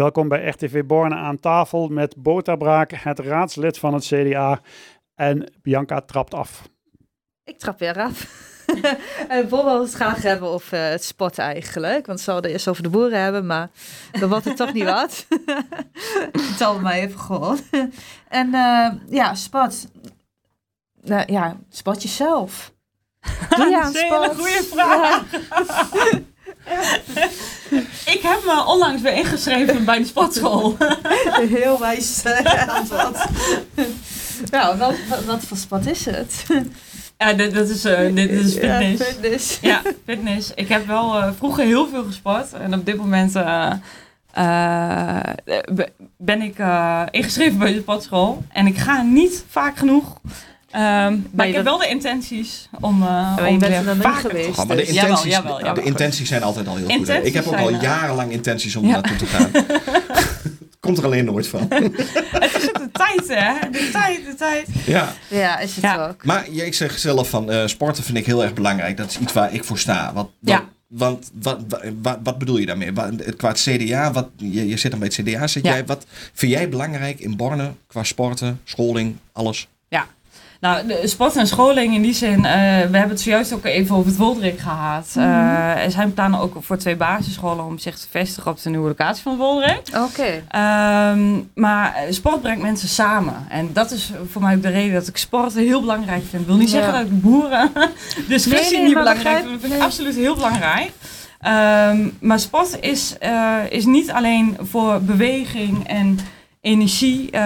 Welkom bij RTV Borne aan tafel met Bota Braak, het raadslid van het CDA. En Bianca trapt af. Ik trap weer af. en Bob wil het graag hebben over uh, het sport eigenlijk. Want ze zouden eerst over de boeren hebben, maar dan wordt het toch niet wat. Het mij even gewoon. en uh, ja, sport. Nou ja, sport jezelf. Doe je aan sport? een goede vraag. ik heb me onlangs weer ingeschreven bij de sportschool. Heel wijs uh, antwoord. nou, wat, wat, wat, voor sport is het? Ja, dit, dat is, uh, dit is fitness. Ja, fitness. Ja, fitness. Ik heb wel uh, vroeger heel veel gesport. En op dit moment uh, ben ik ingeschreven bij de sportschool. En ik ga niet vaak genoeg. Um, maar ik heb wel de intenties om, uh, ja, om weer vaker geweest. Oh, maar de intenties, jawel, jawel, de intenties zijn altijd al heel Intenties goed. Hè? Ik heb ook al jarenlang intenties om ja. naartoe te gaan. Komt er alleen nooit van. het is de tijd, hè? De tijd, de tijd. Ja, ja is het Ja. ook. maar ik zeg zelf van uh, sporten vind ik heel erg belangrijk. Dat is iets waar ik voor sta. Wat, wat, Ja. Want wat, wat, wat, wat bedoel je daarmee? Wat, qua het CDA, wat, je, je zit dan bij het CDA. Zit Ja. jij, wat vind jij belangrijk in Borne qua sporten, scholing, alles? Nou, de sport en scholing in die zin, uh, we hebben het zojuist ook even over het Woldrik gehad. Uh, er zijn plannen ook voor twee basisscholen om zich te vestigen op de nieuwe locatie van Woldrik. Oké. Um, maar sport brengt mensen samen. En dat is voor mij ook de reden dat ik sport heel belangrijk vind. Ik wil niet Ja. zeggen dat ik boeren discussie Nee, nee, niet belangrijk vind. Dat vind ik nee. absoluut heel belangrijk. Um, maar sport is, uh, is niet alleen voor beweging en energie, uh,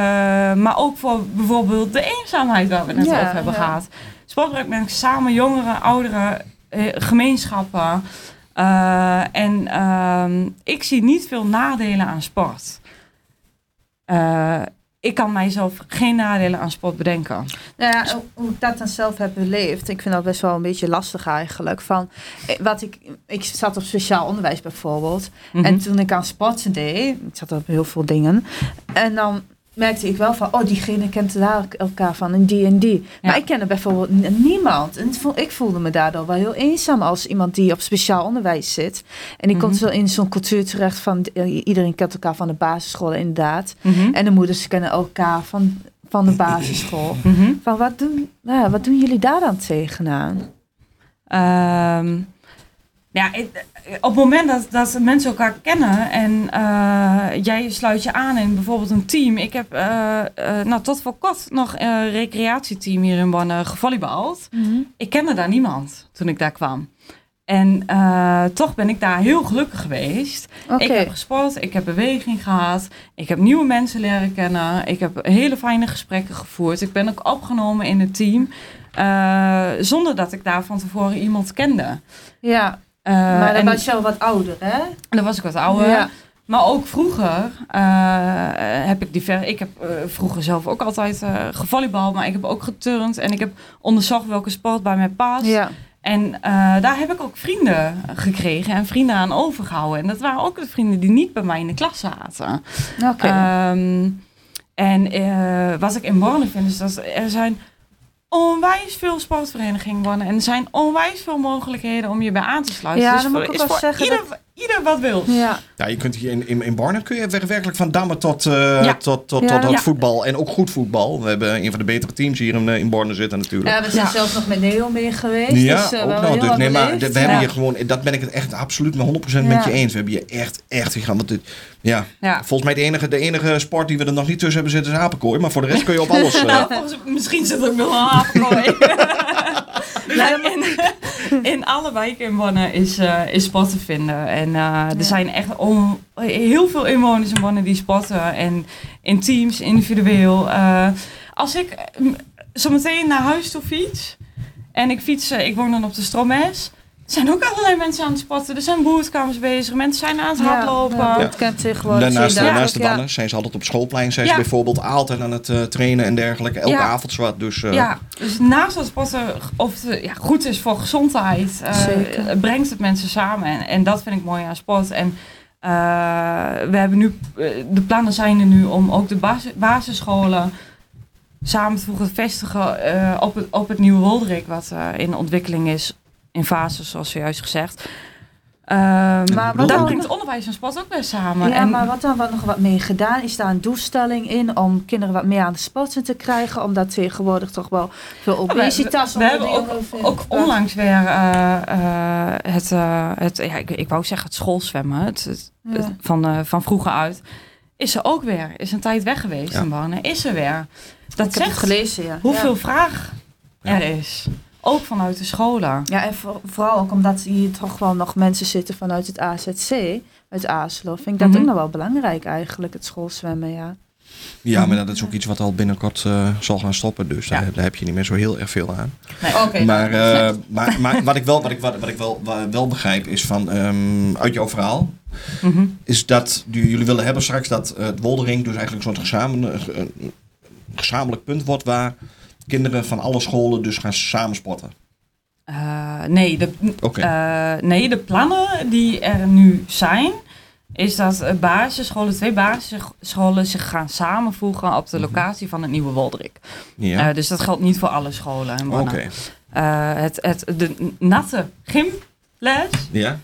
maar ook voor bijvoorbeeld de eenzaamheid waar we net Ja, over hebben ja. gehad. Sport brengt mensen samen, jongeren, ouderen, eh, gemeenschappen. Uh, en um, ik zie niet veel nadelen aan sport. Ik kan mijzelf geen nadelen aan sport bedenken. Nou ja, hoe ik dat dan zelf heb beleefd, ik vind dat best wel een beetje lastig eigenlijk. Van, eh, wat ik, ik zat op speciaal onderwijs bijvoorbeeld. Mhm. En toen ik aan sporten deed, ik zat op heel veel dingen. En dan merkte ik wel van, oh, diegene kent daar elkaar van en die en die. Maar Ja. ik kende bijvoorbeeld niemand. En voel- ik voelde me daardoor wel heel eenzaam als iemand die op speciaal onderwijs zit. En ik Mhm. komt zo in zo'n cultuur terecht van, iedereen kent elkaar van de basisschool inderdaad. Mhm. En de moeders kennen elkaar van, van de basisschool. Mhm. Van wat doen, nou ja, wat doen jullie daar dan tegenaan? Ehm, ja, op het moment dat, dat mensen elkaar kennen en eh, jij sluit je aan in bijvoorbeeld een team. Ik heb eh, eh, nou, tot voor kort nog een recreatieteam hier in Bonn gevolleybald. Ik kende daar niemand toen ik daar kwam. En toch ben ik daar heel gelukkig geweest. Ik heb gesport, ik heb beweging gehad, ik heb nieuwe mensen leren kennen, ik heb hele fijne gesprekken gevoerd. Ik ben ook opgenomen in het team, zonder dat ik daar van tevoren iemand kende. Ja, Eh, maar dan was je al wat ouder, hè? dan was ik wat ouder. Ja. Maar ook vroeger eh, heb ik diver. Ik heb eh, vroeger zelf ook altijd eh gevolleybald, maar ik heb ook geturnd en ik heb onderzocht welke sport bij mij past. Ja. En daar heb ik ook vrienden gekregen en vrienden aan overgehouden. En dat waren ook de vrienden die niet bij mij in de klas zaten. Oké. Ehm, en wat ik in Borne vind, is dat er zijn onwijs veel sportverenigingen wonen. En er zijn onwijs veel mogelijkheden om je bij aan te sluiten. Ja, dus dan voor, moet ik ook wel zeggen ieder, ieder wat wil. ja. Ja, je kunt hier in, in, in kun je wer- werkelijk van dammen tot, eh, Ja. tot, tot, Ja. tot het Ja. voetbal. En ook goed voetbal. We hebben een van de betere teams hier in, eh, in Borne zitten natuurlijk. ja, we zijn Ja. zelfs nog met Neo mee geweest. Ja, dus, eh, ook wel nog. Dus, nee, maar we hebben hier gewoon, dat ben ik het echt absoluut met 100% met je eens. We hebben hier echt, echt gegaan. Want dit, ja, Ja. volgens mij de enige, de enige sport die we er nog niet tussen hebben zitten is apenkooi. Maar voor de rest kun je op alles. eh, Nou, volgens, misschien zit er ook nog een havenkooi. Nou, in, in alle wijken in Bonn is, eh, is sport te vinden. En eh, er zijn echt on- heel veel inwoners in Bonn die sporten. En in teams, individueel. Eh, als ik eh, zo meteen naar huis toe fiets... en ik fiets, ik woon dan op de Stromes... Er zijn ook allerlei mensen aan het sporten. Er zijn boerkamers bezig. Mensen zijn aan het hardlopen. Ja, Ja, kent tegenwoordig. Daarnaast, zie je daar naast de ja. bannen zijn ze altijd op schoolplein. Zijn ze Ja. bijvoorbeeld altijd aan het eh, trainen en dergelijke. Elke Ja. avond zwart. Dus eh, dus naast dat sporten of het ja, goed is voor gezondheid, eh, Zeker. brengt het mensen samen. En, en dat vind ik mooi aan sport. En eh, we hebben nu, de plannen zijn er nu om ook de basi- basisscholen samen te voegen, vestigen eh, op, het, op het nieuwe Woldrik, wat eh, in ontwikkeling is, in fases, zoals zojuist gezegd. Ehm, Maar dan dan- brengt onderwijs en sport ook weer samen. Ja, en, maar wat dan wat nog wat mee gedaan? Is daar een doelstelling in om kinderen wat meer aan de sporten te krijgen? Omdat tegenwoordig toch wel veel we- obesitas we, we hebben onder ook, onlangs weer eh, eh, het, eh, het ja, ik, ik wou zeggen het schoolzwemmen het, het- Ja. het- van, eh, van vroeger uit. Is er ook weer. Is een tijd weg geweest Ja. in. Is er weer. Dat Ik zegt gelezen, ja. hoeveel Ja. vraag Ja. er is. Ook vanuit de scholen. Ja, en voor- vooral ook omdat hier toch wel nog mensen zitten vanuit het AZC, uit Aaslo. Vind ik dat Mhm. ook nog wel belangrijk eigenlijk, het schoolzwemmen, ja. Ja, maar dat is ook iets wat al binnenkort eh, zal gaan stoppen. Dus Ja. daar, daar heb je niet meer zo heel erg veel aan. Maar, eh, maar, maar wat ik wel, wat ik, wat, wat ik wel, wel begrijp is van ehm, uit jouw verhaal. Mhm. Is dat die- jullie willen hebben straks dat eh, het Woldering dus eigenlijk zo'n gezamenlijk, gezamenlijk punt wordt waar kinderen van alle scholen dus gaan samen sporten. Eh, nee, de, Oké. eh, nee, de plannen die er nu zijn, is dat eh, basisscholen, twee basisscholen zich gaan samenvoegen op de Mhm. locatie van het nieuwe Woldrik. ja. Dus dat geldt niet voor alle scholen. in Oké. Eh, het, het, de natte gymles, Ja.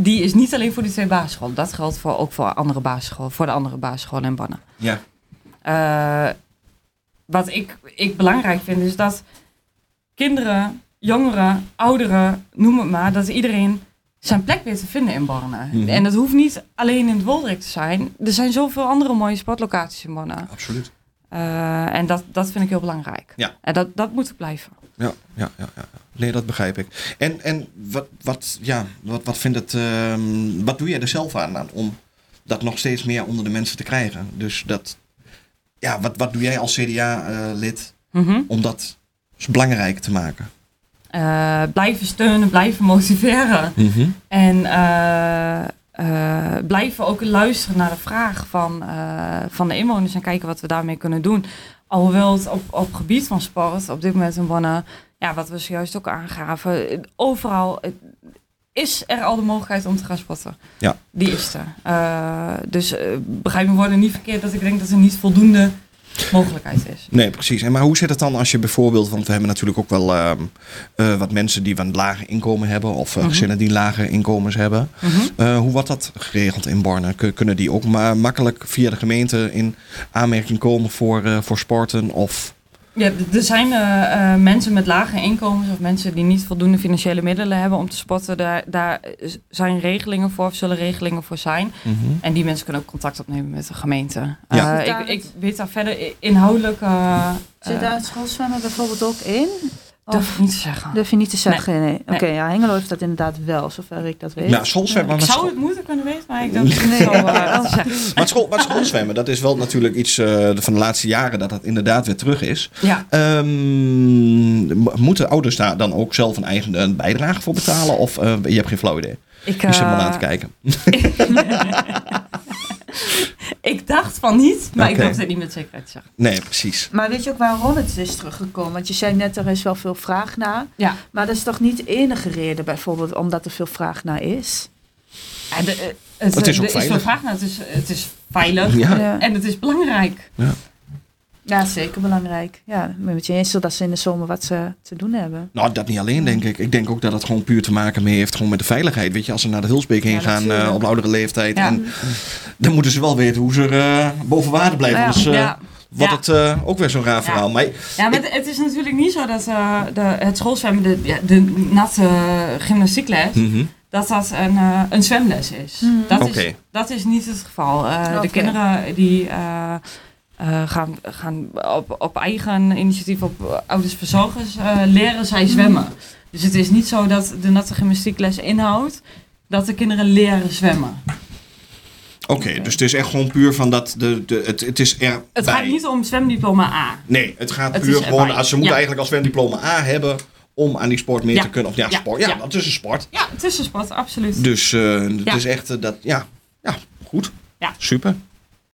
die is niet alleen voor die twee basisscholen. Dat geldt voor, ook voor, andere basisscholen, voor de andere basisscholen in Bannen. Ja. Eh, wat ik, ik belangrijk vind is dat kinderen, jongeren, ouderen, noem het maar, dat iedereen zijn plek weer te vinden in Borne. Mhm. En dat hoeft niet alleen in het Woldrik te zijn. Er zijn zoveel andere mooie sportlocaties in Borne. Absoluut. Eh, en dat, dat vind ik heel belangrijk. Ja. En dat, dat moet blijven. Ja, ja, ja, ja. Nee, dat begrijp ik. En, en wat, wat, ja, wat, wat vindt het, ehm, wat doe jij er zelf aan, aan om dat nog steeds meer onder de mensen te krijgen? Dus dat, ja, wat, wat doe jij als CDA-lid Mhm. om dat belangrijk te maken? Eh, blijven steunen, blijven motiveren. En eh, eh, blijven ook luisteren naar de vraag van, van de inwoners en kijken wat we daarmee kunnen doen. Alhoewel het op, op gebied van sport op dit moment Bonne, ja, wat we zojuist ook aangaven, overal is er al de mogelijkheid om te gaan sporten. Ja. Die is er. Eh, dus eh, begrijp me worden niet verkeerd dat ik denk dat er niet voldoende mogelijkheid is. Nee, precies. En maar hoe zit het dan als je bijvoorbeeld, want we hebben natuurlijk ook wel ehm, eh, wat mensen die een lager inkomen hebben of Mhm. gezinnen die lage inkomens hebben. Mhm. Hoe wordt dat geregeld in Borne? Kun- Kunnen die ook ma makkelijk via de gemeente in aanmerking komen voor, voor sporten? Of Ja, er zijn eh, eh, mensen met lage inkomens of mensen die niet voldoende financiële middelen hebben om te sporten. Daar, daar zijn regelingen voor of zullen regelingen voor zijn. En die mensen kunnen ook contact opnemen met de gemeente. Ja. Eh, ik, ik weet daar verder inhoudelijk. eh Zit daar het schoolzwemmen bijvoorbeeld ook in? Durf Of ik niet te zeggen. durf je niet te zeggen? Nee. Oké, Nee. ja, Hengelo heeft dat inderdaad wel, zover ik dat weet. nou, schoolzwemmen. ik maar zou het moeten kunnen weten, maar ik durf het niet Nee. zo eh. Maar, school, maar schoolzwemmen, dat is wel natuurlijk iets eh, van de laatste jaren dat dat inderdaad weer terug is. Ja, Ehm, moeten ouders daar dan ook zelf een eigen een bijdrage voor betalen? Of eh, je hebt geen flauw idee? ik, Je zit maar eh, aan te kijken. ik dacht van niet, maar ik durf het niet met zekerheid te zeggen. Nee, precies. Maar weet je ook waarom het is teruggekomen? Want je zei net, er is wel veel vraag naar. Ja. Maar dat is toch niet de enige reden bijvoorbeeld omdat er veel vraag naar is? Ja, de, eh, het, Het is ook er veel veilig. vraag naar. Het is, het is veilig Ja. en het is belangrijk. Ja, zeker belangrijk. Ja, ik ben met je eens dat ze in de zomer wat ze te doen hebben. Nou, dat niet alleen, denk ik. Ik denk ook dat het gewoon puur te maken mee heeft gewoon met de veiligheid. Weet je, als ze naar de Hulsbeek heen Ja, gaan eh, op oudere leeftijd. Ja. En dan moeten ze wel weten hoe ze eh, boven water blijven. Ja. Anders eh, ja. wordt Ja. het eh, ook weer zo'n raar Ja. verhaal. Maar Ja, maar het- het is natuurlijk niet zo dat eh, de, het schoolzwemmen, de, ja, de natte gymnastiekles, Mhm. dat dat een, eh, een zwemles is. Mhm. Dat, is dat is niet het geval. Eh. De kinderen die eh, eh, gaan, gaan op, op eigen initiatief, op ouders verzorgers, eh, leren zij zwemmen. Dus het is niet zo dat de natte gymnastiekles inhoudt dat de kinderen leren zwemmen. Oké, dus het is echt gewoon puur van dat de, de, het, het is er. Het gaat niet om zwemdiploma A. Nee, het gaat Het puur is gewoon. Als ze moeten Ja. eigenlijk als zwemdiploma A hebben om aan die sport mee Ja. te kunnen. Of ja, Ja. sport. Ja, dat is een sport. Ja, tussensport, absoluut. Dus eh, het is echt eh, dat. Ja, ja, goed. Ja. Super.